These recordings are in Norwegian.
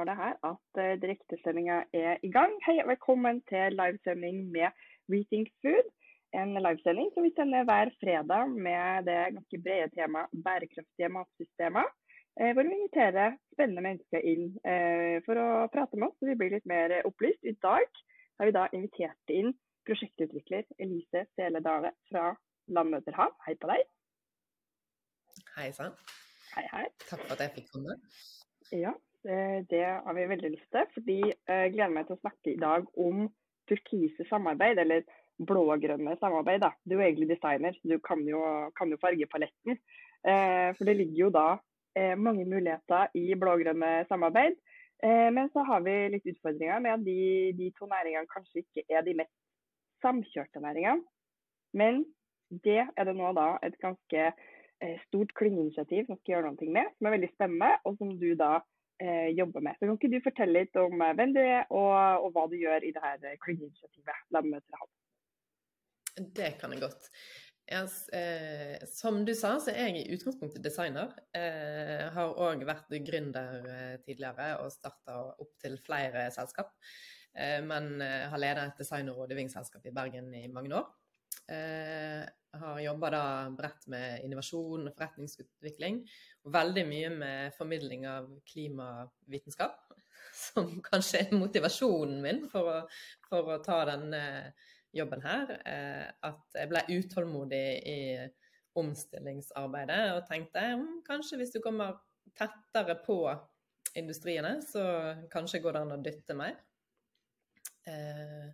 står det her at uh, direktesendinga er i gang. Hei, og velkommen til livesending med Rethink Food. En livesending som vi sender hver fredag med det ganske brede temaet bærekraftige matsystemer. Uh, hvor vi inviterer spennende mennesker inn uh, for å prate med oss, så vi blir litt mer opplyst. I dag har vi da invitert inn prosjektutvikler Elise Sele Dale fra Landmøterhav. Hei på deg. Hei sann. Hei, hei. Takk for at jeg fikk komme. Ja, det har vi veldig lyst til. fordi Jeg gleder meg til å snakke i dag om turkise samarbeid, eller blå-grønne samarbeid. da. Du er egentlig designer, du kan jo, kan jo fargepaletten. Eh, for det ligger jo da eh, mange muligheter i blå-grønne samarbeid. Eh, men så har vi litt utfordringer med at de, de to næringene kanskje ikke er de mest samkjørte næringene. Men det er det nå da et ganske Eh, stort klyngeinitiativ som skal gjøre noe med, som er veldig spennende, og som du da eh, jobber med. Så Kan ikke du fortelle litt om eh, hvem du er, og, og hva du gjør i dette klyngeinitiativet Landmøter Hav? Det kan jeg godt. Jeg, eh, som du sa, så er jeg i utgangspunktet designer. Eh, har òg vært gründer eh, tidligere og starta opp til flere selskap. men har ledet et design- og rådgivningsselskap i Bergen i mange år. Eh, har jobba bredt med innovasjon og forretningsutvikling. Veldig mye med formidling av klimavitenskap, som kanskje er motivasjonen min for å, for å ta denne jobben her. Eh, at jeg ble utålmodig i omstillingsarbeidet og tenkte hm, kanskje hvis du kommer tettere på industriene, så kanskje går det an å dytte mer. Eh,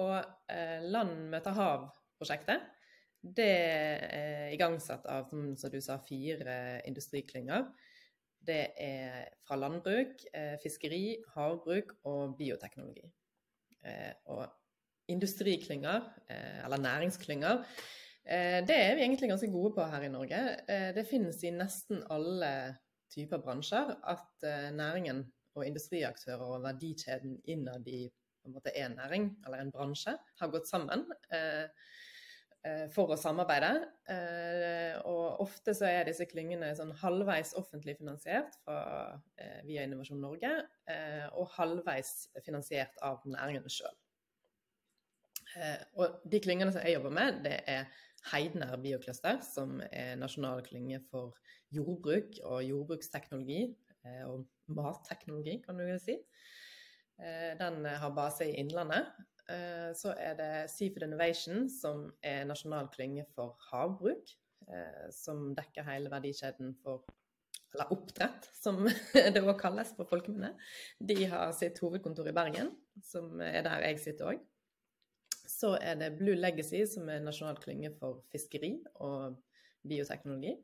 og eh, Land møter hav-prosjektet det er igangsatt av som, som du sa, fire industriklynger. Det er fra landbruk, eh, fiskeri, havbruk og bioteknologi. Eh, og industriklynger, eh, eller næringsklynger, det er vi egentlig ganske gode på her i Norge. Det finnes i nesten alle typer bransjer at næringen og industriaktører og verdikjeden innad i en en næring eller en bransje har gått sammen for å samarbeide. Eh, og ofte så er disse klyngene sånn halvveis offentlig finansiert fra, via Innovasjon Norge, og halvveis finansiert av næringene sjøl. Og de klyngene som jeg jobber med, det er Heidner Biocluster, som er nasjonal klynge for jordbruk og jordbruksteknologi, og matteknologi, kan du si. Eh, den har base i Innlandet. Eh, så er det Seafood Innovation, som er nasjonal klynge for havbruk. Eh, som dekker hele verdikjeden for eller oppdrett, som det òg kalles på folkemunne. De har sitt hovedkontor i Bergen, som er der jeg sitter òg. Så er det Blue Legacy, som er nasjonal klynge for fiskeri og bioteknologi,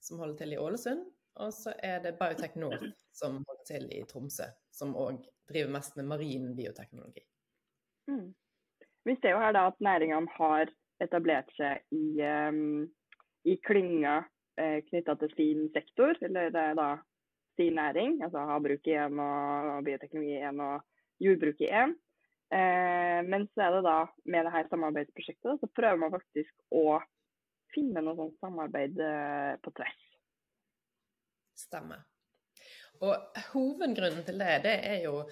som holder til i Ålesund. Og så er det Biotech North, som holder til i Tromsø, som òg driver mest med marin bioteknologi. Mm. Vi ser jo her da at næringene har etablert seg i, um, i klynger eh, knytta til sin sektor, eller det er da sin næring. Altså havbruk i én og bioteknologi i én og jordbruk i én. Eh, men så er det da med det her samarbeidsprosjektet så prøver man faktisk å finne noe sånt samarbeid eh, på tvers. Stemmer. Og hovedgrunnen til det, det er jo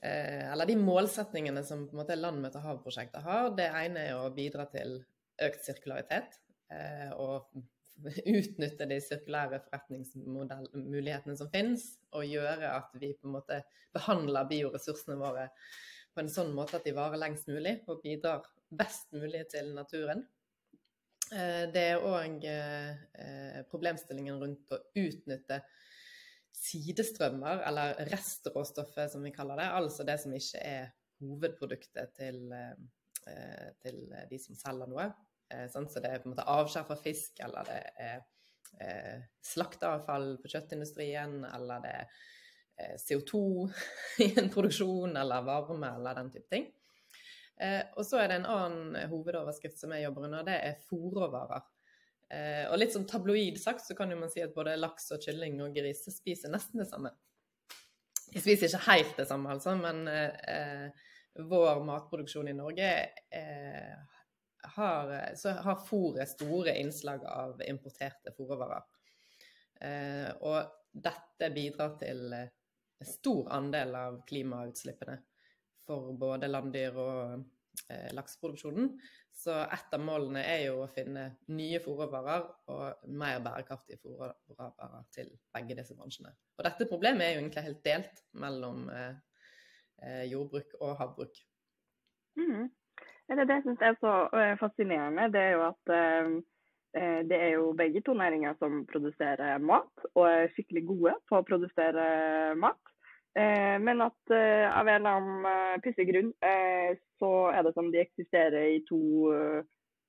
Eller de målsetningene som på en måte Landmøtet Hav-prosjektet har. Det ene er å bidra til økt sirkularitet. Eh, og utnytte de sirkulære forretningsmulighetene som finnes, og gjøre at vi på en måte behandler bioressursene våre på en sånn måte at de varer lengst mulig og bidrar best mulig til naturen. Eh, det er òg eh, problemstillingen rundt å utnytte sidestrømmer, eller restråstoffet som vi kaller det. Altså det som ikke er hovedproduktet til, eh, til de som selger noe. Sånn, så det er på en måte avskjær fra fisk, eller det er slakteavfall på kjøttindustrien, eller det er CO2 i en produksjon, eller varme, eller den type ting. Eh, og så er det en annen hovedoverskrift som jeg jobber under, det er fòrråvarer. Eh, og litt sånn tabloid sagt så kan jo man si at både laks og kylling og gris spiser nesten det samme. De spiser ikke helt det samme, altså, men eh, vår matproduksjon i Norge eh, har, så har fôret store innslag av importerte fòrråvarer. Eh, og dette bidrar til stor andel av klimautslippene for både landdyr og eh, lakseproduksjonen. Så et av målene er jo å finne nye fôrråvarer og mer bærekraftige fôrråvarer til begge disse bransjene. Og dette problemet er jo egentlig helt delt mellom eh, eh jordbruk og havbruk. Mm. Det, det synes jeg er så eh, fascinerende. Det er jo at eh, eh, det er jo begge to næringer som produserer mat, og er skikkelig gode på å produsere mat. Eh, men at eh, av en eller annen eh, pussig grunn så er det som de eksisterer i to,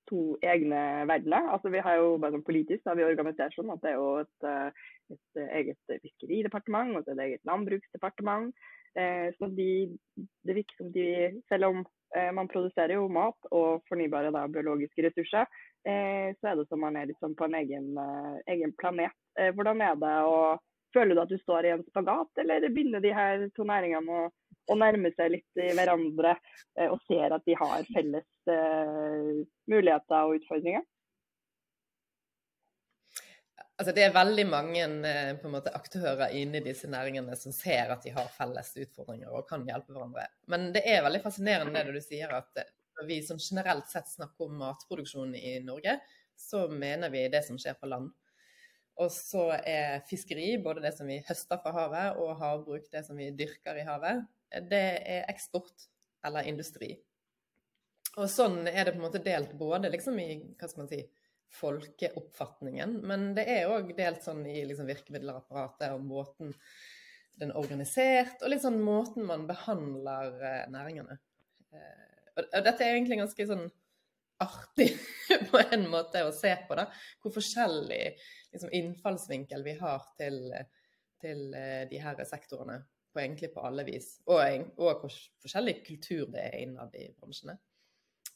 to egne verdener. Altså Vi har jo bare sånn politisk har vi organisert sånn at det er jo et, et eget fiskeridepartement og et eget landbruksdepartement. Så de, det virker som de, selv om man produserer jo mat og fornybare da, biologiske ressurser, så er det som man er liksom på en egen, egen planet. Hvordan er det å Føler du at du står i en spagat, eller begynner de her to næringene å, å nærme seg litt i hverandre eh, og ser at de har felles uh, muligheter og utfordringer? Altså, det er veldig mange eh, måte, aktører inne i disse næringene som ser at de har felles utfordringer og kan hjelpe hverandre. Men det er veldig fascinerende det du sier at når vi som generelt sett snakker om matproduksjon i Norge, så mener vi det som skjer på land. Og så er fiskeri, både det som vi høster fra havet, og havbruk, det som vi dyrker i havet, det er eksport eller industri. Og sånn er det på en måte delt både liksom i hva skal man si, folkeoppfatningen, men det er òg delt sånn i liksom virkemiddelapparatet og måten den er organisert, og litt sånn måten man behandler eh, næringene. Eh, og dette er egentlig ganske sånn artig på en måte å se på, da. Hvor forskjellig liksom, innfallsvinkel vi har til, til eh, de her sektorene på egentlig på alle vis. Og, og hvor forskjellig kultur det er innad i bransjene.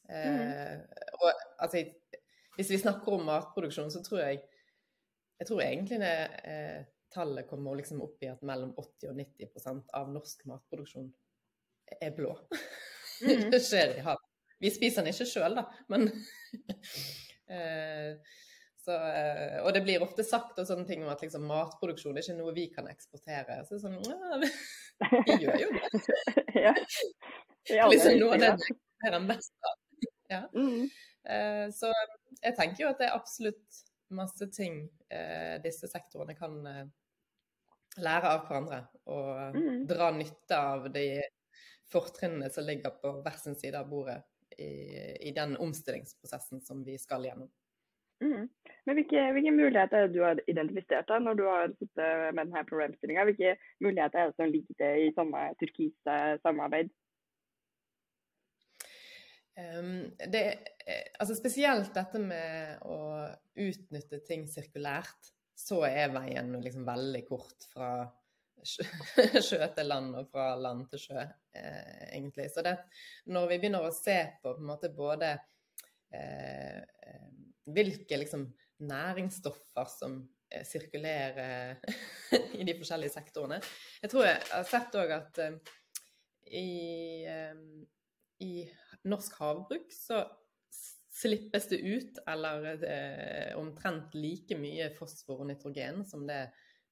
Mm. Eh, og altså, hvis vi snakker om matproduksjon, så tror jeg jeg tror egentlig det eh, tallet kommer liksom opp i at mellom 80 og 90% av norsk matproduksjon er blå. Mm. det skjer i havet. Vi spiser den ikke sjøl, da, men eh, så, eh, og det blir ofte sagt og sånne ting om at liksom, matproduksjon er ikke noe vi kan eksportere. Så sånn, ja, vi gjør jo det. ja. liksom noe av det vi eksporterer mest av. Ja. Mm. Eh, så jeg tenker jo at det er absolutt masse ting eh, disse sektorene kan lære av hverandre. Og mm. dra nytte av de fortrinnene som ligger på hver sin side av bordet i, i den omstillingsprosessen som vi skal gjennom. Mm. Men hvilke, hvilke, muligheter er du har identifisert da, når du har sittet med denne problemstillinga? Hvilke muligheter er det som ligger i samme turkise samarbeid? Um, det, altså spesielt dette med å utnytte ting sirkulært, så er veien liksom veldig kort fra sjø til land og fra land til sjø, eh, egentlig. Så det, når vi begynner å se på, på en måte både eh, eh hvilke liksom, næringsstoffer som eh, sirkulerer i de forskjellige sektorene. Jeg tror jeg har sett òg at um, i, um, i, norsk havbruk så slippes det ut eller omtrent like mye fosfor og nitrogen som det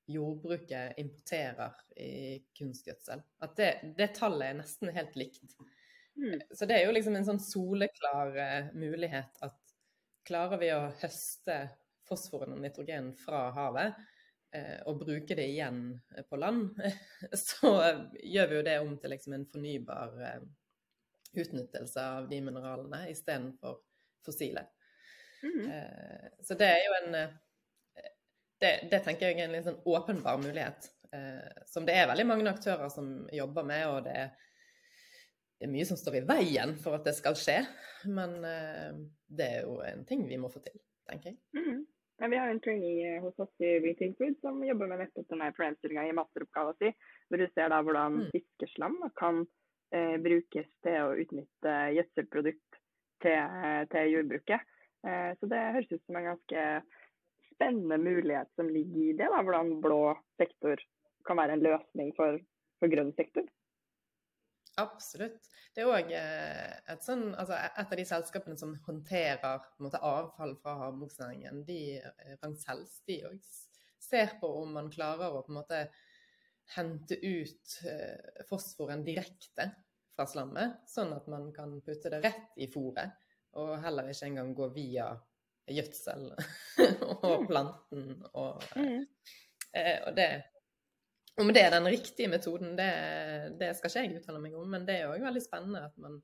jordbruket importerer i kunstgjødsel. At det, det tallet er nesten helt likt. Mm. Så det er jo liksom en sånn soleklar uh, mulighet at klarer vi å høste fosforen og nitrogen fra havet eh, og bruke det igjen på land, så gjør vi jo det om til liksom en fornybar eh, utnyttelse av de mineralene istedenfor fossile. Mm. Eh, så det er jo en det, det, tenker jeg er en litt sånn åpenbar mulighet, som det er veldig mange aktører som jobber med. og det er det er mye som står i veien for at det skal skje. Men eh, det er jo en ting vi må få til, tenker jeg. Mm. Ja, vi har en trainee hos oss i Retail Food som jobber med nettopp denne problemstillinga i masteroppgaven sin. Hvor du ser da hvordan mm. fiskeslam kan eh, brukes til å utnytte gjødselprodukt til, eh, til jordbruket. Eh, så det høres ut som en ganske spennende mulighet som ligger i det. da, Hvordan blå sektor kan være en løsning for, for grønn sektor. Absolutt. Det er òg eh, et, sånn, altså et av de selskapene som håndterer måte, avfall fra havbruksnæringen, de eh, de òg ser på om man klarer å på en måte hente ut eh, fosforen direkte fra slammet, sånn at man kan putte det rett i fôret, og heller ikke engang gå via gjødsel og mm. planten og, mm. eh, og det Om det er den riktige metoden, det, det skal ikke jeg uttale meg om, men det er òg veldig spennende at man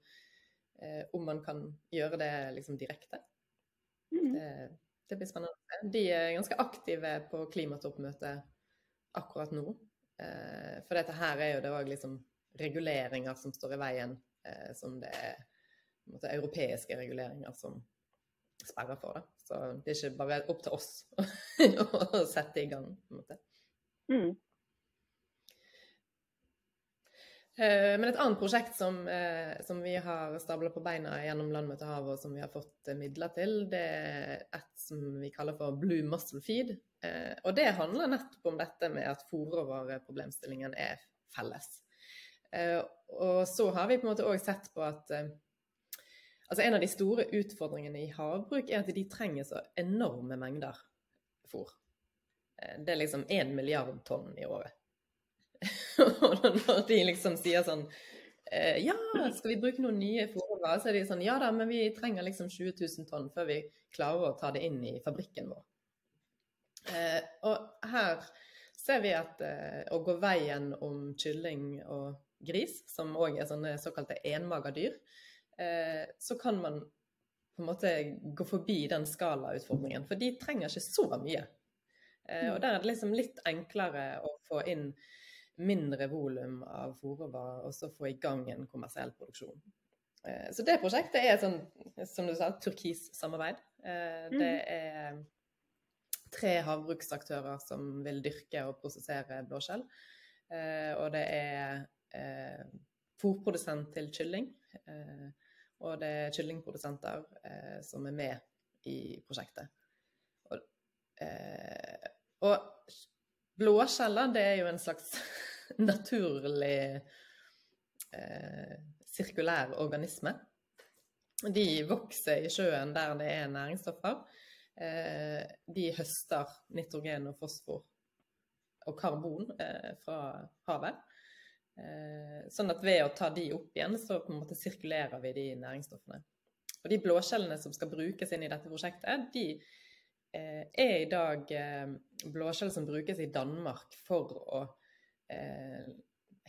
eh, Om man kan gjøre det liksom direkte. Mm. Det, det blir spennende. De er ganske aktive på klimatoppmøtet akkurat nå. Eh, for dette her er jo det òg liksom reguleringer som står i veien, eh, som det er måte, europeiske reguleringer som sperrer for. det. Så det er ikke bare opp til oss å sette i gang. på en måte. Mm. Eh, men et annet prosjekt som, eh, som vi har stabla på beina gjennom Landmøtehavet, og som vi har fått eh, midler til, det er et som vi kaller for Blue Muscle Feed. Og det handler nettopp om dette med at fòrråvareproblemstillingen er felles. Og så har vi på en måte òg sett på at altså en av de store utfordringene i havbruk er at de trenger så enorme mengder fôr. Det er liksom én milliard tonn i året. og når de liksom sier sånn eh, Ja, skal vi bruke noen nye fôrråvarer? Så er de sånn Ja da, men vi trenger liksom 20 000 tonn før vi klarer å ta det inn i fabrikken vår. Eh, og her ser vi at eh, å gå veien om kylling og gris, som òg er sånne såkalte enmaga dyr, eh, så kan man på en måte gå forbi den skalautfordringen. For de trenger ikke så mye. Eh, og der er det liksom litt enklere å få inn mindre volum av fòrråvarer og så få i gang en kommersiell produksjon. Eh, så det prosjektet er sånn, som du sa, turkis-samarbeid. Eh, det mm. er tre havbruksaktører som vil dyrke og prosessere blåskjell. Eh, og det er fôrprodusent til kylling. Og det er kyllingprodusenter som er med i prosjektet. Og, og blåskjeller, det er jo en slags naturlig eh, sirkulær organisme. De vokser i sjøen der det er næringsstoffer. Eh, de høster nitrogen og fosfor og karbon eh, fra havet. Eh, sånn at ved å ta de opp igjen, så på en måte sirkulerer vi de næringsstoffene. Og de blåskjellene som skal brukes inn i dette prosjektet, de eh, er i dag eh, blåskjell som brukes i Danmark for å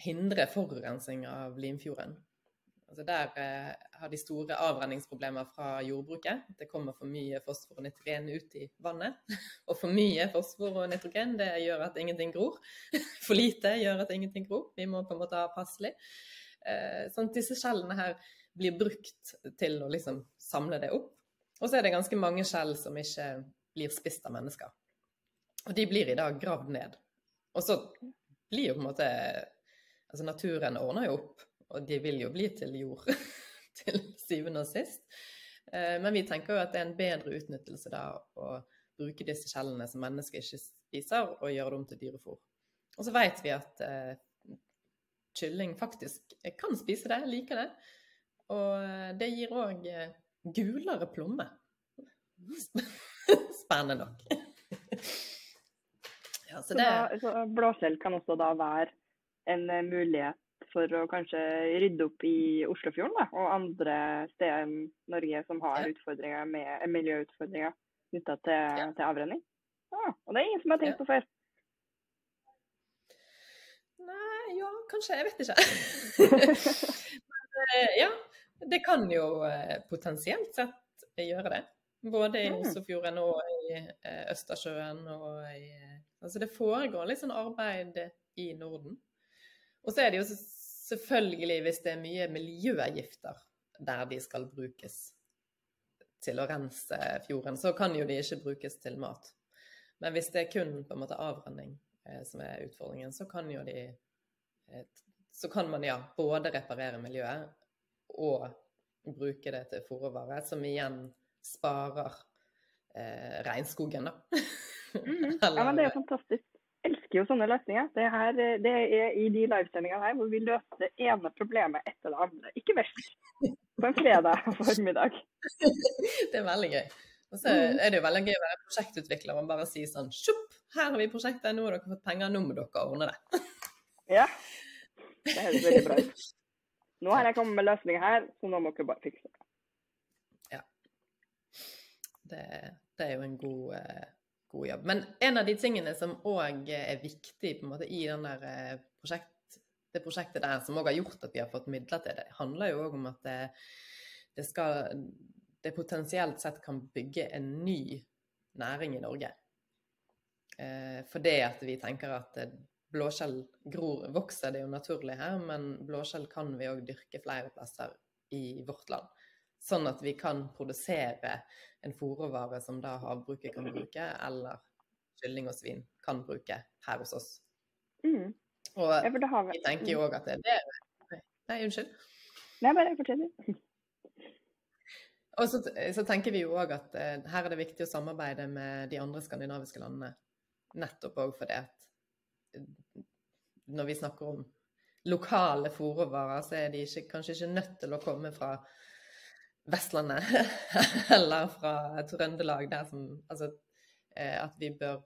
hindre forurensning av Limfjorden. Altså der eh, har de store avrenningsproblemer fra jordbruket. Det kommer for mye fosfor og nitrogen ut i vannet. Og for mye fosfor og nitrogen det gjør at ingenting gror. For lite gjør at ingenting gror. Vi må på en måte ha passelig. Eh, sånn at disse skjellene her blir brukt til å liksom samle det opp. Og så er det ganske mange skjell som ikke blir spist av mennesker. Og de blir i dag gravd ned. Og så blir jo på en måte Altså naturen ordner jo opp, og de vil jo bli til jord til syvende og sist. Eh, men vi tenker jo at det er en bedre utnyttelse da å bruke disse skjellene som mennesker ikke spiser, og gjøre dem til dyrefôr. Og så vet vi at eh, kylling faktisk kan spise det, liker det. Og eh, det gir òg eh, gulere plomme. Spennende nok. Ja, så det... så da, så blåskjell kan også da være en mulighet for å kanskje rydde opp i Oslofjorden da, og andre steder i Norge som har ja. utfordringer med eh, miljøutfordringer knytta til, ja. til, avrenning. Ah, og det er ingen som har tenkt på før. Nei, ja, kanskje. Jeg vet ikke. Men eh, ja, det kan jo potensielt sett gjøre det. Både i mm. Oslofjorden og i Østersjøen og i Altså det foregår litt sånn arbeid i Norden. Og så er det jo selvfølgelig, hvis det er mye miljøgifter der de skal brukes til å rense fjorden, så kan jo de ikke brukes til mat. Men hvis det er kun på en måte avrenning eh, som er utfordringen, så kan jo de eh, Så kan man ja, både reparere miljøet og bruke det til fòrvare, som igjen sparer eh, regnskogen, da. Mm, ja, men det er jo fantastisk. Elsker jo sånne løsninger. Det, her, det er i de livesendingene her hvor vi løser det ene problemet etter det andre. Ikke verst. På en fredag formiddag. det er veldig gøy. Og så mm. er det jo veldig gøy å være prosjektutvikler og bare si sånn Sjopp, her har vi prosjektet, nå har dere fått penger, nå må dere ordne det. Ja. Det høres veldig bra ut. Nå har jeg kommet med løsninger her, så nå må dere bare fikse det. Ja. Det, det er jo en god, eh, god, jobb. Men en av de tingene som òg er viktig måte, i eh, prosjekt, det prosjektet der, som òg har gjort at vi har fått midler til det, handler jo òg om at det, det, skal, det potensielt sett kan bygge en ny næring i Norge. Eh, for det at vi tenker at blåskjell gror, vokser det er jo naturlig her, men blåskjell kan vi òg dyrke flere plasser i vårt land. Sånn at vi kan produsere en fôrråvare som da havbruket kan bruke, eller kylling og svin kan bruke her hos oss. Mm. Og vi... tenker jo òg at det er det Nei, unnskyld. Nei, bare fortell. Og så, så, tenker vi jo òg at eh, her er det viktig å samarbeide med de andre skandinaviske landene. Nettopp òg fordi at når vi snakker om lokale fòrråvarer, så er de ikke, kanskje ikke nødt til å komme fra Vestlandet eller fra Trøndelag. Der som, altså, eh, at vi bør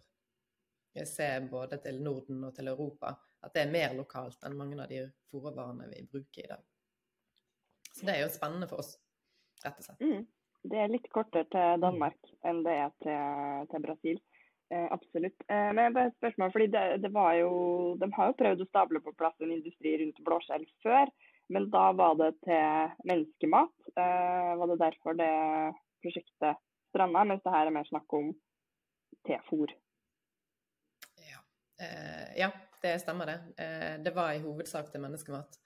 se både til Norden og til Europa. At det er mer lokalt enn mange av de fòrvarene vi bruker i dag. Så det er jo spennende for oss, rett og slett. Mm. Det er litt kortere til Danmark enn det er til, til Brasil. Eh, absolutt. Eh, men bare et spørsmål, fordi det, det, jo, De har jo prøvd å stable på plass en industri rundt blåskjell før, men da var det til menneskemat. Uh, var det derfor det prosjektet stranda, mens det her er mer snakk om tefôr. Ja. Uh, ja, det stemmer det. Uh, det var i hovedsak til menneskemat.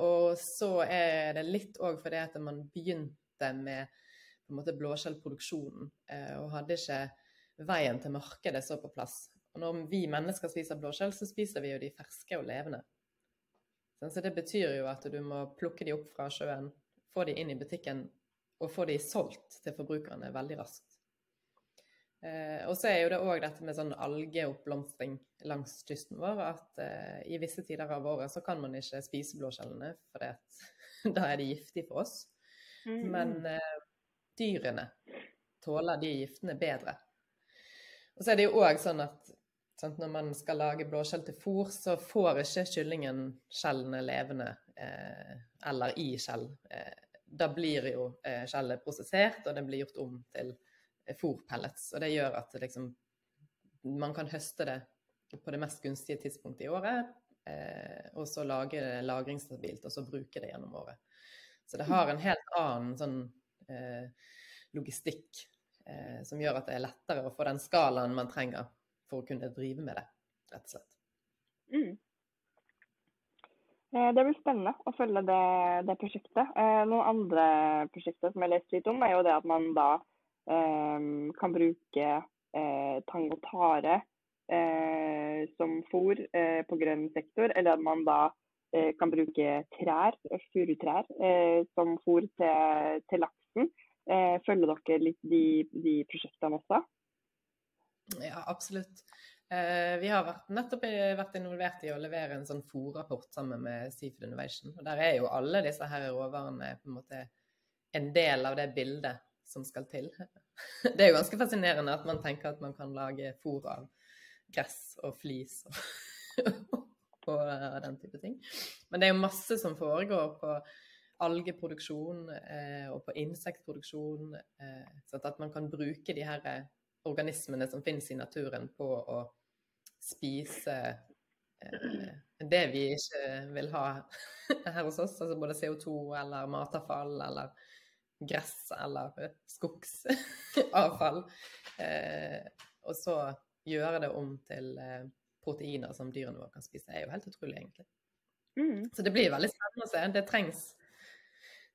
Og så er det litt òg fordi at man begynte med på en måte blåskjellproduksjonen, og hadde ikke veien til markedet så på plass. Og når vi mennesker spiser blåskjell, så spiser vi jo de ferske og levende. Så det betyr jo at du må plukke de opp fra sjøen, få de inn i butikken og få de solgt til forbrukerne veldig raskt. Eh, og så er jo det òg dette med sånn algeoppblomstring langs kysten vår, at eh, i visse tider av året så kan man ikke spise blåskjellene, for da er de giftige for oss. Mm. Men eh, dyrene tåler de giftene bedre. Og så er det jo òg sånn at sant, når man skal lage blåskjell til fôr, så får ikke kyllingen skjellene levende eh, eller i skjell. Eh, da blir jo eh, skjellet prosessert, og det blir gjort om til eh, fôrpellets. Og det gjør at liksom, man kan høste det på det mest gunstige tidspunktet i året, eh, og så lage det lagringsstabilt, og så bruke det gjennom året. Så det har en helt annen sånn eh, logistikk som gjør at det er lettere å få den skalaen man trenger for å kunne drive med det, rett og slett. Mm. Eh, det blir spennende å følge det, det prosjektet. Eh, noen andre prosjekter som jeg har lest litt om, er jo det at man da um, kan bruke eh, tang og tare eh, som fôr på grønn sektor, eller at man da kan bruke trær, furutrær, som fôr til, til laksen. Eh, følger dere litt de, de prosjektene også? Ja, absolutt. Eh, vi har vært, nettopp vært involvert i å levere en sånn fòrrapport sammen med Seafood Innovation. og Der er jo alle disse her råvarene på en måte en del av det bildet som skal til. Det er jo ganske fascinerende at man tenker at man kan lage fôr av gress og flis og, og den type ting. Men det er jo masse som foregår på algeproduksjon eh, og på insektproduksjon. Eh, sånn at man kan bruke de her eh, organismene som finnes i naturen på å spise eh, det vi ikke vil ha her hos oss, altså både CO2 eller matavfall eller gress eller skogsavfall. Eh, og så gjøre det om til eh, proteiner som dyrene våre kan spise. Er jo helt utrolig, egentlig. Mm. Så det blir veldig spennende å se. Det trengs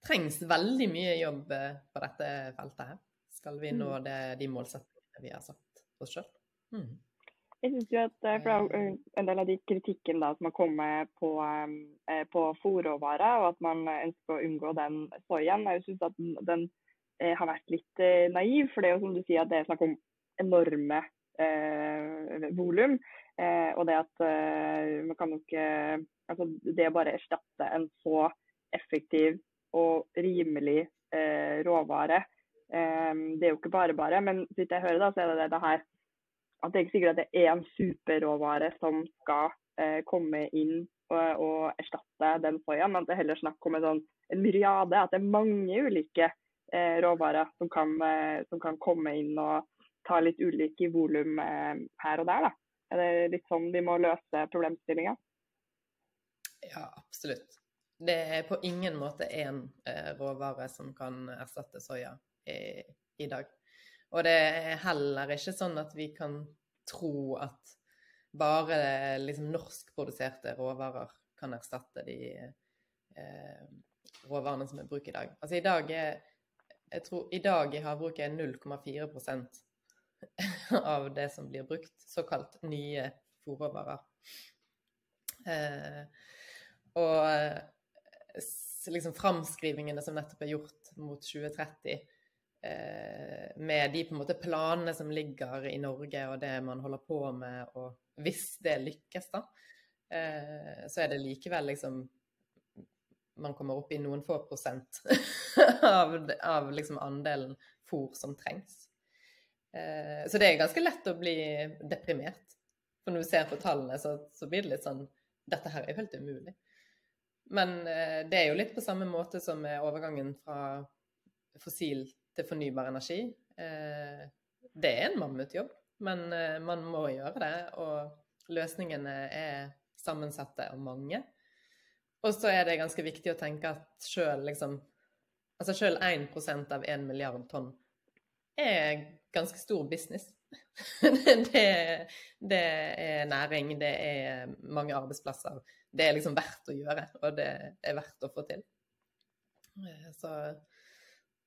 trengs veldig mye jobb eh, på dette feltet her. Skal vi nå mm. det, de målsettingene vi har satt oss sjøl. Mm. Jeg synes jo at eh, for eh, En del av de kritikken da, som har kommet på, på fòrråvarer, og at man ønsker å unngå den soyaen, jeg synes at den har vært litt naiv. For det er jo som du sier at det er snakk om enorme eh, volum. Eh, og det at eh, man kan nok Altså det å bare erstatte en så effektiv og rimelig eh, råvare. Eh, det er jo ikke bare bare, men hvis jeg hører da, så er det det her at det er ikke sikkert at det er en superråvare som skal eh, komme inn og, og, erstatte den soyaen, men at det heller snakk om en, sånn, en myriade. At det er mange ulike eh, råvarer som kan, eh, som kan, komme inn og ta litt ulike volum her og der. Da. Er det litt sånn vi må løse problemstillinga? Ja, absolutt. Det er på ingen måte én råvare som kan erstatte soya i, dag. Og det er heller ikke sånn at vi kan tro at bare liksom norskproduserte råvarer kan erstatte de eh, råvarene som er bruk i dag. Altså i dag er jeg tror i dag i havbruket er 0,4% av det som blir brukt, såkalt nye fòrråvarer. Eh, og liksom framskrivingene som nettopp er gjort mot 2030, Eh, med de på en måte planene som ligger i Norge og det man holder på med, og hvis det lykkes, da, eh, så er det likevel liksom Man kommer opp i noen få prosent av, av liksom andelen fôr som trengs. Eh, så det er ganske lett å bli deprimert. For når du ser på tallene, så, så blir det litt sånn Dette her er jo helt umulig. Men det er jo litt på samme måte som med overgangen fra fossil til fornybar energi. Eh, det er en mammutjobb, men eh, man må gjøre det. Og løsningene er sammensatte og mange. Og så er det ganske viktig å tenke at sjøl liksom, altså selv 1% av 1 milliard tonn er ganske stor business. det, det, er næring, det er mange arbeidsplasser. Det er liksom verdt å gjøre, og det er verdt å få til. Eh, så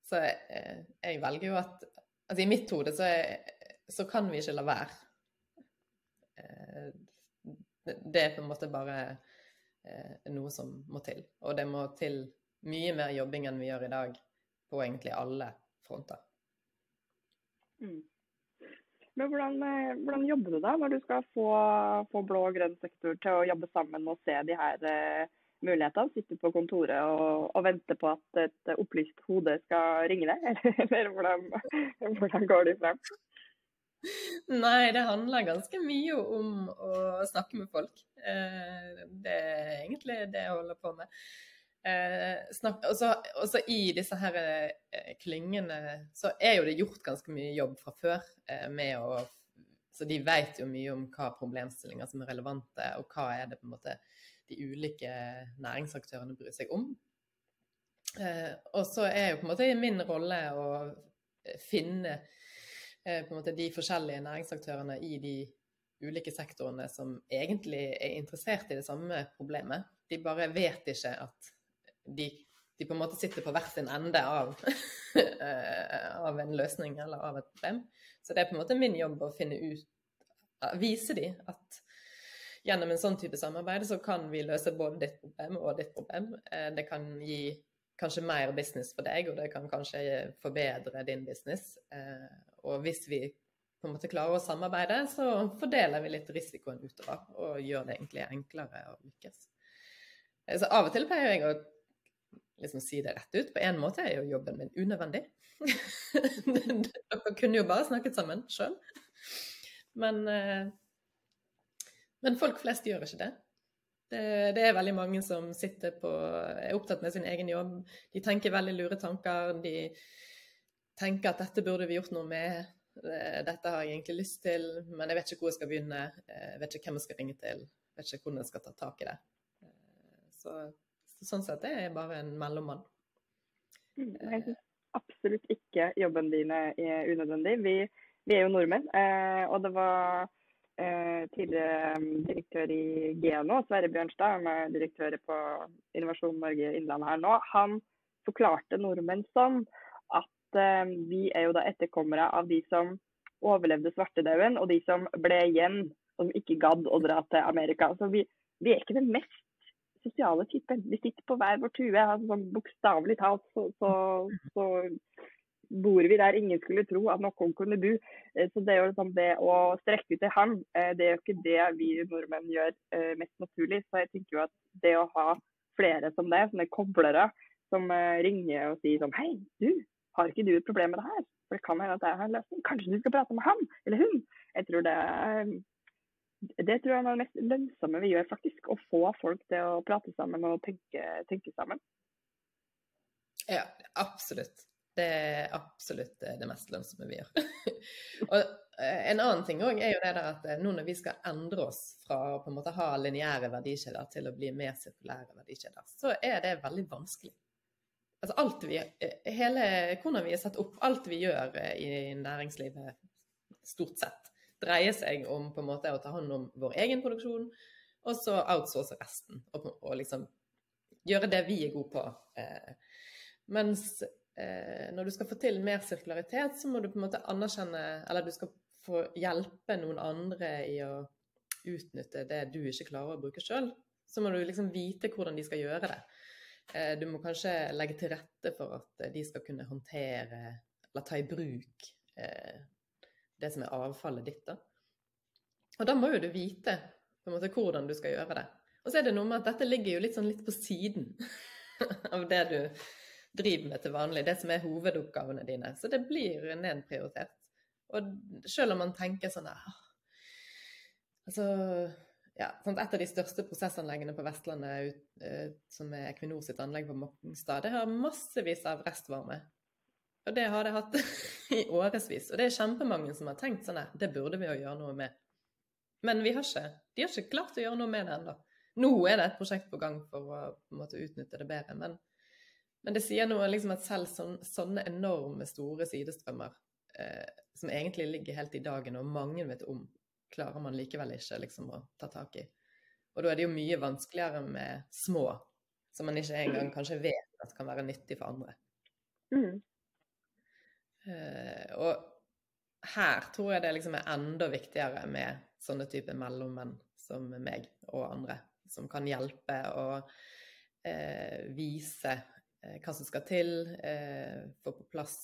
så jeg, eh, jeg velger jo at Altså i mitt hode så, så, kan vi ikke la være. Eh, det er på en måte bare eh, noe som må til. Og det må til mye mer jobbing enn vi gjør i dag på egentlig alle fronter. Mm. Men hvordan, hvordan, jobber du da, når du skal få, få blå og grønn sektor til å jobbe sammen og se de her mulighetene. Sitte på kontoret og, og vente på at et opplyst hode skal ringe deg, eller hvordan, hvordan går det frem? Nei, det handler ganske mye om å snakke med folk. Eh, det er egentlig det jeg holder på med. Og også, I disse her eh, klyngene så er jo det gjort ganske mye jobb fra før. å, så De vet jo mye om hva problemstillinger som er relevante, og hva er det på en måte de ulike næringsaktørene bryr seg om. Eh, og så er jo på en måte min rolle å finne eh, på en måte de forskjellige næringsaktørene i de ulike sektorene som egentlig er interessert i det samme problemet. De bare vet ikke at de, de på en måte sitter på hver sin ende av, av en løsning eller av et problem. Så det er på en måte min jobb å finne ut Vise dem at gjennom en sånn type samarbeid så kan vi løse både ditt problem og ditt problem. Eh, det kan gi kanskje mer business for deg, og det kan kanskje forbedre din business. Eh, og hvis vi på en måte klarer å samarbeide, så fordeler vi litt risikoen utover og gjør det egentlig enklere å lykkes. Eh, så av og til pleier jeg å liksom si det rett ut. På en måte er jo jobben min unødvendig. Dere kunne jo bare snakket sammen sjøl. Men men folk flest gjør ikke det. det. det. er veldig mange som sitter på, er opptatt med sin egen jobb. De tenker veldig lure tanker. De tenker at dette burde vi gjort noe med. Eh, dette har jeg egentlig lyst til, men jeg vet ikke hvor jeg skal begynne. Jeg vet ikke hvem jeg skal ringe til. Jeg vet ikke hvordan jeg skal ta tak i det. Eh, så, sånn sett er jeg bare en mellommann. Mm, jeg syns absolutt ikke jobben din er unødvendig. Vi, vi er jo nordmenn, eh, og det var Eh, tidligere mm, direktør i Geno, Sverre Bjørnstad, han er direktør på Innovasjon Norge Innlandet her nå, han forklarte nordmenn sånn at eh, vi er jo da etterkommere av de som overlevde svartedauden, og de som ble igjen og som ikke gadd å dra til Amerika. Så vi, vi er ikke den mest sosiale typen. Vi sitter på hver vår tue. Altså, sånn Bokstavelig talt så, så, så bor vi der ingen skulle tro at noen kunne bo. Eh, så det, liksom det å strekke ut en hånd, eh, det er jo ikke det vi nordmenn gjør eh, mest naturlig. Så jeg tenker jo at det å ha flere som det, sånne koblere som ringer og sier sånn Hei, du, har ikke du et problem med det her? For det kan hende at jeg har en løsning. Kanskje du skal prate med han eller hun? Jeg tror det er det tror jeg er det mest lønnsomme vi gjør, faktisk. Å få folk til å prate sammen og tenke, tenke sammen. Ja, absolutt. Det er absolutt det mest lønnsomme vi gjør. og eh, En annen ting òg er jo det der at eh, nå når vi skal endre oss fra å på en måte ha lineære verdikjeder til å bli mer sirkulære verdikjeder, så er det veldig vanskelig. Altså alt vi, eh, hele, Hvordan vi er satt opp, alt vi gjør i næringslivet stort sett, dreier seg om på en måte å ta hånd om vår egen produksjon, og så outsource resten. Og, og liksom gjøre det vi er gode på. Mens eh, når du skal få til mer sirkularitet, så må du på en måte anerkjenne Eller du skal få hjelpe noen andre i å utnytte det du ikke klarer å bruke sjøl. Så må du liksom vite hvordan de skal gjøre det. Eh, du må kanskje legge til rette for at de skal kunne håndtere eller ta i bruk eh, det som er avfallet ditt. da. Og da må jo du vite måte hvordan du skal gjøre det. Og så er det noe med at dette ligger jo litt sånn litt på siden av det du driver med til vanlig, det som er hovedoppgavene dine. Så det blir nedprioritert. Og selv om man tenker sånn Altså ja, Et av de største prosessanleggene på Vestlandet, eh, som er Equinor sitt anlegg på Mokkenstad, det har massevis av restvarme. Og det har det hatt i årevis. Og det er kjempemange som har tenkt sånn at det burde vi jo gjøre noe med. Men vi har ikke, de har ikke klart å gjøre noe med det ennå. Nå er det et prosjekt på gang for å måte, utnytte det bedre. Men men det sier noe liksom at selv sånne, sånne enorme, store sidestrømmer, eh, som egentlig ligger helt i dagen, og mange vet om, klarer man likevel ikke liksom, å ta tak i. Og da er det jo mye vanskeligere med små, som man ikke engang kanskje vet at kan være nyttig for andre. Mm. Eh, og her tror jeg det liksom er enda viktigere med sånne typer mellommenn som meg og andre, som kan hjelpe og eh, vise hva som skal til, eh, få på plass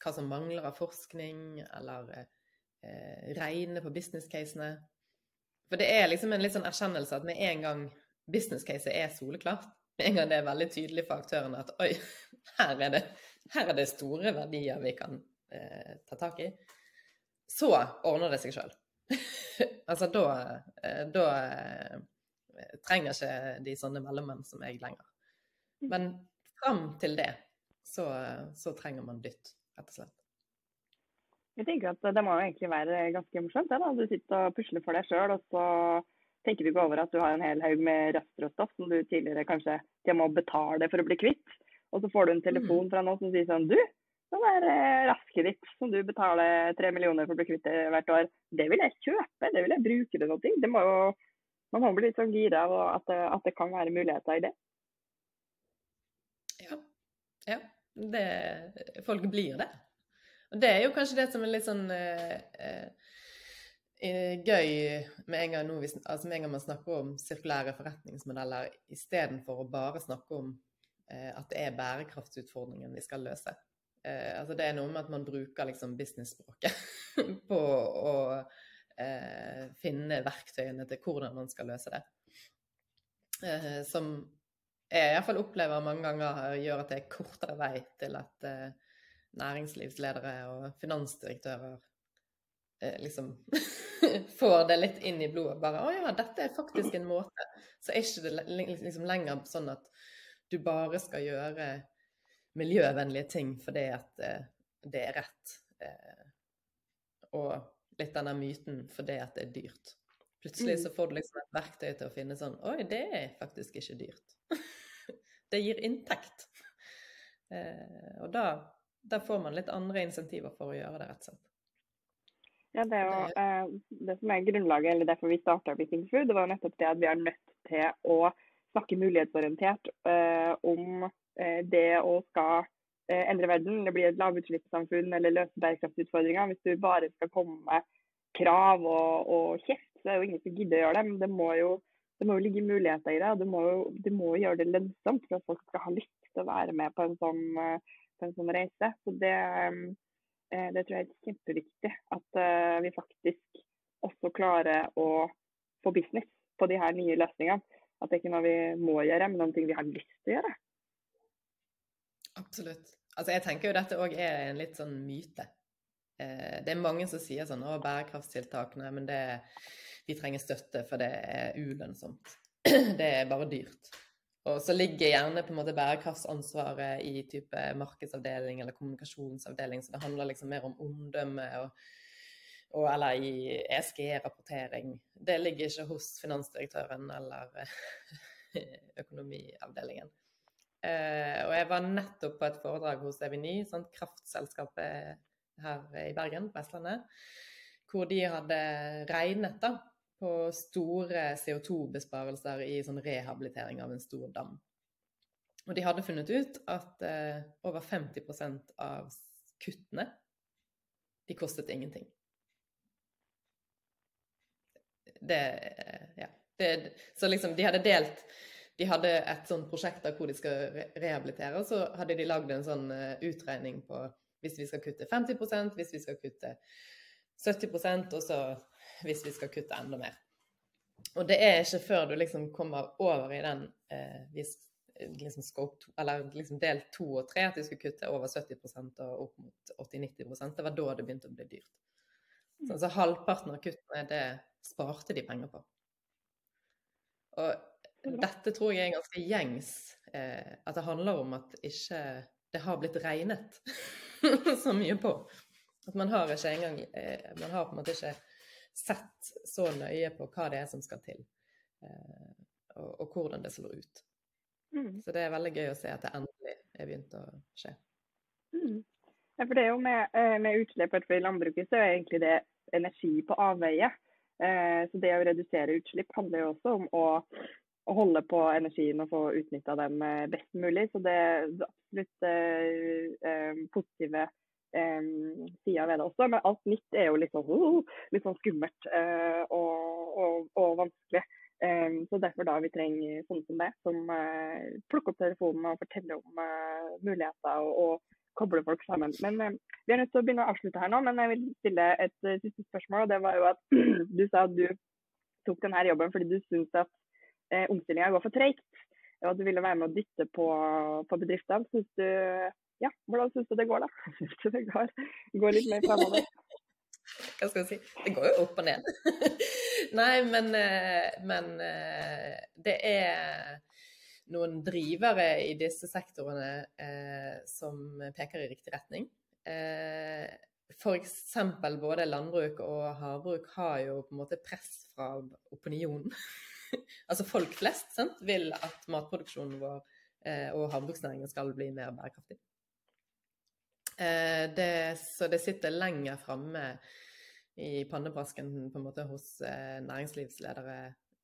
hva som mangler av forskning, eller eh, regne på business-casene. For det er liksom en litt sånn erkjennelse at med en gang business-caset er soleklart, med en gang det er veldig tydelig for aktørene at oi, her er det, her er det store verdier vi kan eh, ta tak i, så ordner det seg sjøl. altså da, eh, da eh, trenger ikke de sånne mellommenn som jeg lenger. Men fram til det, så, så, trenger man dytt, rett og slett. Jeg tenker at Det må jo egentlig være ganske morsomt. Det, da. Du sitter og pusler for deg sjøl, og så tenker du ikke over at du har en hel haug med restråstoff som du tidligere kanskje til må betale for å bli kvitt. Og så får du en telefon mm. fra noen som sier sånn Du, den der raske rasket ditt som du betaler tre millioner for å bli kvitt hvert år, det vil jeg kjøpe, det vil jeg bruke til noe. Det må jo, man må bli litt sånn gira av at, at det kan være muligheter i det. Ja, det, folk blir det. Og det er jo kanskje det som er litt sånn eh, eh, gøy med en, gang nå, altså med en gang man snakker om sirkulære forretningsmodeller, istedenfor å bare snakke om eh, at det er bærekraftsutfordringen vi skal løse. Eh, altså det er noe med at man bruker liksom business-språket på å eh, finne verktøyene til hvordan man skal løse det. Eh, som jeg iallfall opplever mange ganger gjør at det er kortere vei til at eh, næringslivsledere og finansdirektører eh, liksom får det litt inn i blodet. Bare 'Å ja, dette er faktisk en måte.' Så er ikke det liksom lenger sånn at du bare skal gjøre miljøvennlige ting fordi at eh, det er rett. Eh, og litt denne myten fordi at det er dyrt. Plutselig så mm. får du liksom et verktøy til å finne sånn Oi, det er faktisk ikke dyrt. det gir inntekt. Eh, og da, da, får man litt andre insentiver for å gjøre det, rett og slett. Ja, det er jo eh, det som er grunnlaget, eller derfor vi starta Beating Food, det var nettopp det at vi er nødt til å snakke mulighetsorientert eh, om eh, det å skal eh, endre verden, eller bli et lavutslippssamfunn eller løse bærekraftsutfordringer. Hvis du bare skal komme med krav og, og kjeft, så er det jo ingen som gidder å gjøre det. Men det må jo det må jo ligge muligheter i det. Du må, du må gjøre det lønnsomt for at folk skal ha lyst til å være med på en sånn, eh, på en sånn reise. Så det, eh, det, tror jeg er kjempeviktig. At eh, vi faktisk også klarer å få business på de her nye løsningene. At det ikke er noe vi må gjøre, men noe vi har lyst til å gjøre. Absolutt. Altså jeg tenker jo dette òg er en litt sånn myte. Det er mange som sier sånn å, bærekraftstiltakene, men det, vi trenger støtte, for det er ulønnsomt. Det er bare dyrt. Og så ligger gjerne på en måte bærekraftsansvaret i type markedsavdeling eller kommunikasjonsavdeling, så det handler liksom mer om omdømme og, og eller i ESG-rapportering. Det ligger ikke hos finansdirektøren eller økonomiavdelingen. Uh, og jeg var nettopp på et foredrag hos Eviny, sånn kraftselskapet her i Bergen, på Vestlandet, hvor de hadde regnet da, på store CO2-besparelser i sånn rehabilitering av en stor dam. Og de hadde funnet ut at eh, over 50% av kuttene, de kostet ingenting. Det Ja. Det, så liksom, de hadde delt De hadde et sånt prosjekt der hvor de skal rehabilitere, og så hadde de lagd en sånn uh, utregning på hvis vi skal kutte 50% hvis vi skal kutte 70% og så hvis vi skal kutte enda mer. Og det er ikke før du liksom kommer over i den eh, hvis, liksom scope, eller liksom del to og tre at du skulle kutte over 70% og opp mot 80-90% Det var da det begynte å bli dyrt. Så altså, halvparten av kuttene, det sparte de penger på. Og dette tror jeg er ganske gjengs. Eh, at det handler om at ikke det har blitt regnet så mye på. At man har ikke engang eh, Man har på en måte ikke sett så nøye på hva det er som skal til, eh, og, og, hvordan det slår ut. Mm. Så det er veldig gøy å se at det endelig er begynt å skje. Mm. Ja, for det er jo med, eh, med utslipp i landbruket, så er egentlig det energi på avveie. Eh, så det å redusere utslipp handler jo også om å, å holde på energien og få utnytta eh, best mulig. Så det er absolutt eh, positive um, sider ved det også. Men alt nytt er jo litt sånn, uh, litt sånn skummelt uh, og, og, og, vanskelig. Um, så derfor da vi trenger sånne som det, som uh, plukker opp telefonen og forteller om muligheter og, og kobler folk sammen. Men Vi er nødt til å begynne å avslutte her nå, men jeg vil stille et siste spørsmål. og det var jo at Du sa at du tok denne jobben fordi du syntes at eh, omstillinga går for treigt. Og at du ville være med å dytte på, på bedriftene. Syns du ja, hvordan syns du det går, da? Syns du det går, går litt mer fremover? Hva skal jeg si? Det går jo opp og ned. Nei, men, eh, men, eh, det er noen drivere i disse sektorene eh, som peker i riktig retning. Eh, F.eks. både landbruk og havbruk har jo på en måte press fra opinionen. altså folk flest sant, vil at matproduksjonen vår eh, og havbruksnæringen skal bli mer bærekraftig. Eh, det, så det sitter lenger framme i pannebrasken på en måte hos eh, næringslivsledere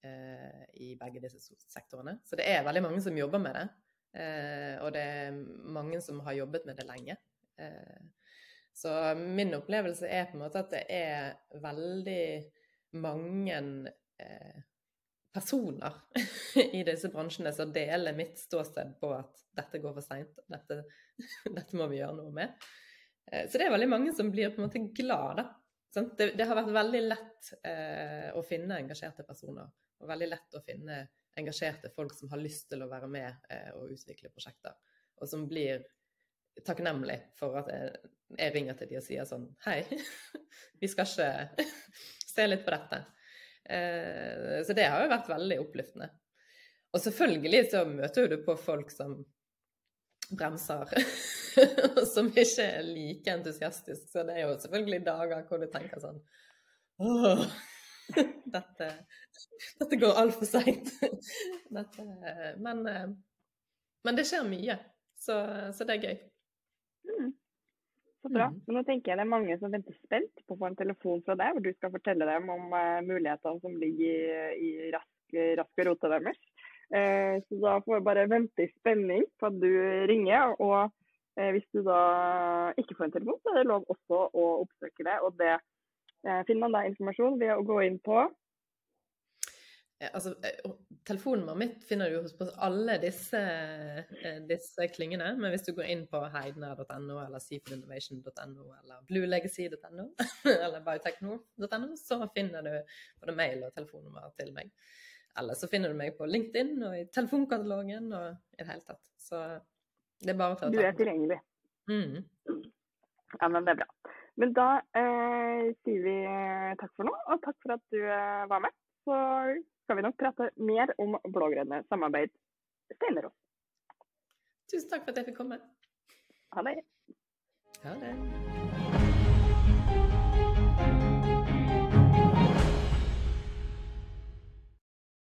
eh, i begge disse sektorene. Så det er veldig mange som jobber med det. Og det er mange som har jobbet med det lenge. Så min opplevelse er på en måte at det er veldig mange personer i disse bransjene som deler mitt ståsted på at dette går for seint, dette, dette, må vi gjøre noe med. Eh, så det er veldig mange som blir på en måte glad, da. Det, det, har vært veldig lett eh, å finne engasjerte personer, og veldig lett å finne engasjerte folk som har lyst til å være med eh, og utvikle prosjekter, og som blir takknemlig for at jeg, jeg ringer til de og sier sånn Hei, vi skal ikke se litt på dette. Eh, så det har jo vært veldig oppløftende. Og selvfølgelig så møter du på folk som bremser, som ikke er like entusiastisk. Så det er jo selvfølgelig dager hvor du tenker sånn Åh, dette, dette går altfor seint. Men, eh, men det skjer mye, så, så det er gøy. Mm. Så bra. Mm. Men nå tenker jeg det er mange som venter spent på å få en telefon fra deg, hvor du skal fortelle dem om uh, mulighetene som ligger i, i rask, rask rota deres. Uh, så da får vi bare vente i spenning på at du ringer. Og uh, hvis du da ikke får en telefon, så er det lov også å oppsøke det. Og det finner man da informasjon ved å gå inn på Eh, altså, eh, Telefonnummeret mitt finner du hos alle disse, eh, disse klyngene. Men hvis du går inn på heidner.no eller seafoodinnovation.no eller bluelegacy.no eller biotechno.no, så finner du både mail og telefonnummer til meg. Eller så finner du meg på LinkedIn og i telefonkatalogen og i det hele tatt. Så det er bare å ta Du er tilgjengelig. Mm. Ja, men det er bra. Men da eh, sier vi takk for nå, og takk for at du eh, var med. Så skal vi nok prate mer om blå-grønne samarbeid senere. Tusen takk for at jeg fikk komme. Ha det. Ha det.